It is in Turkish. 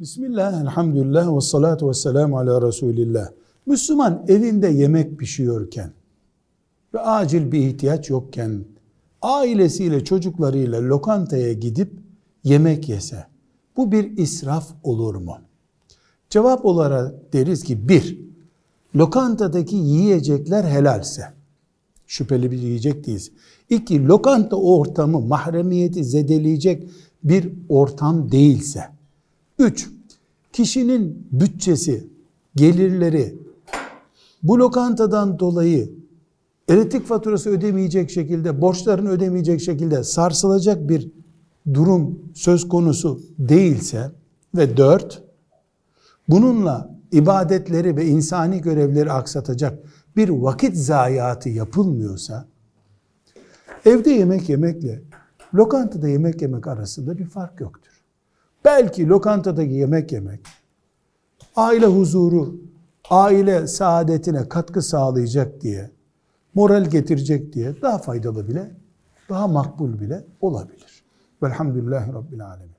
Bismillah, elhamdülillah ve salatu ve selamu ala Resulillah. Müslüman evinde yemek pişiyorken ve acil bir ihtiyaç yokken ailesiyle çocuklarıyla lokantaya gidip yemek yese bu bir israf olur mu? Cevap olarak deriz ki bir, lokantadaki yiyecekler helalse, şüpheli bir yiyecek değilse. İki, lokanta ortamı mahremiyeti zedeleyecek bir ortam değilse. Üç, kişinin bütçesi, gelirleri bu lokantadan dolayı elektrik faturası ödemeyecek şekilde, borçlarını ödemeyecek şekilde sarsılacak bir durum söz konusu değilse ve dört, bununla ibadetleri ve insani görevleri aksatacak bir vakit zayiatı yapılmıyorsa, evde yemek yemekle lokantada yemek yemek arasında bir fark yoktur. Belki lokantadaki yemek yemek, aile huzuru, aile saadetine katkı sağlayacak diye, moral getirecek diye daha faydalı bile, daha makbul bile olabilir. Velhamdülillahi Rabbil Alemin.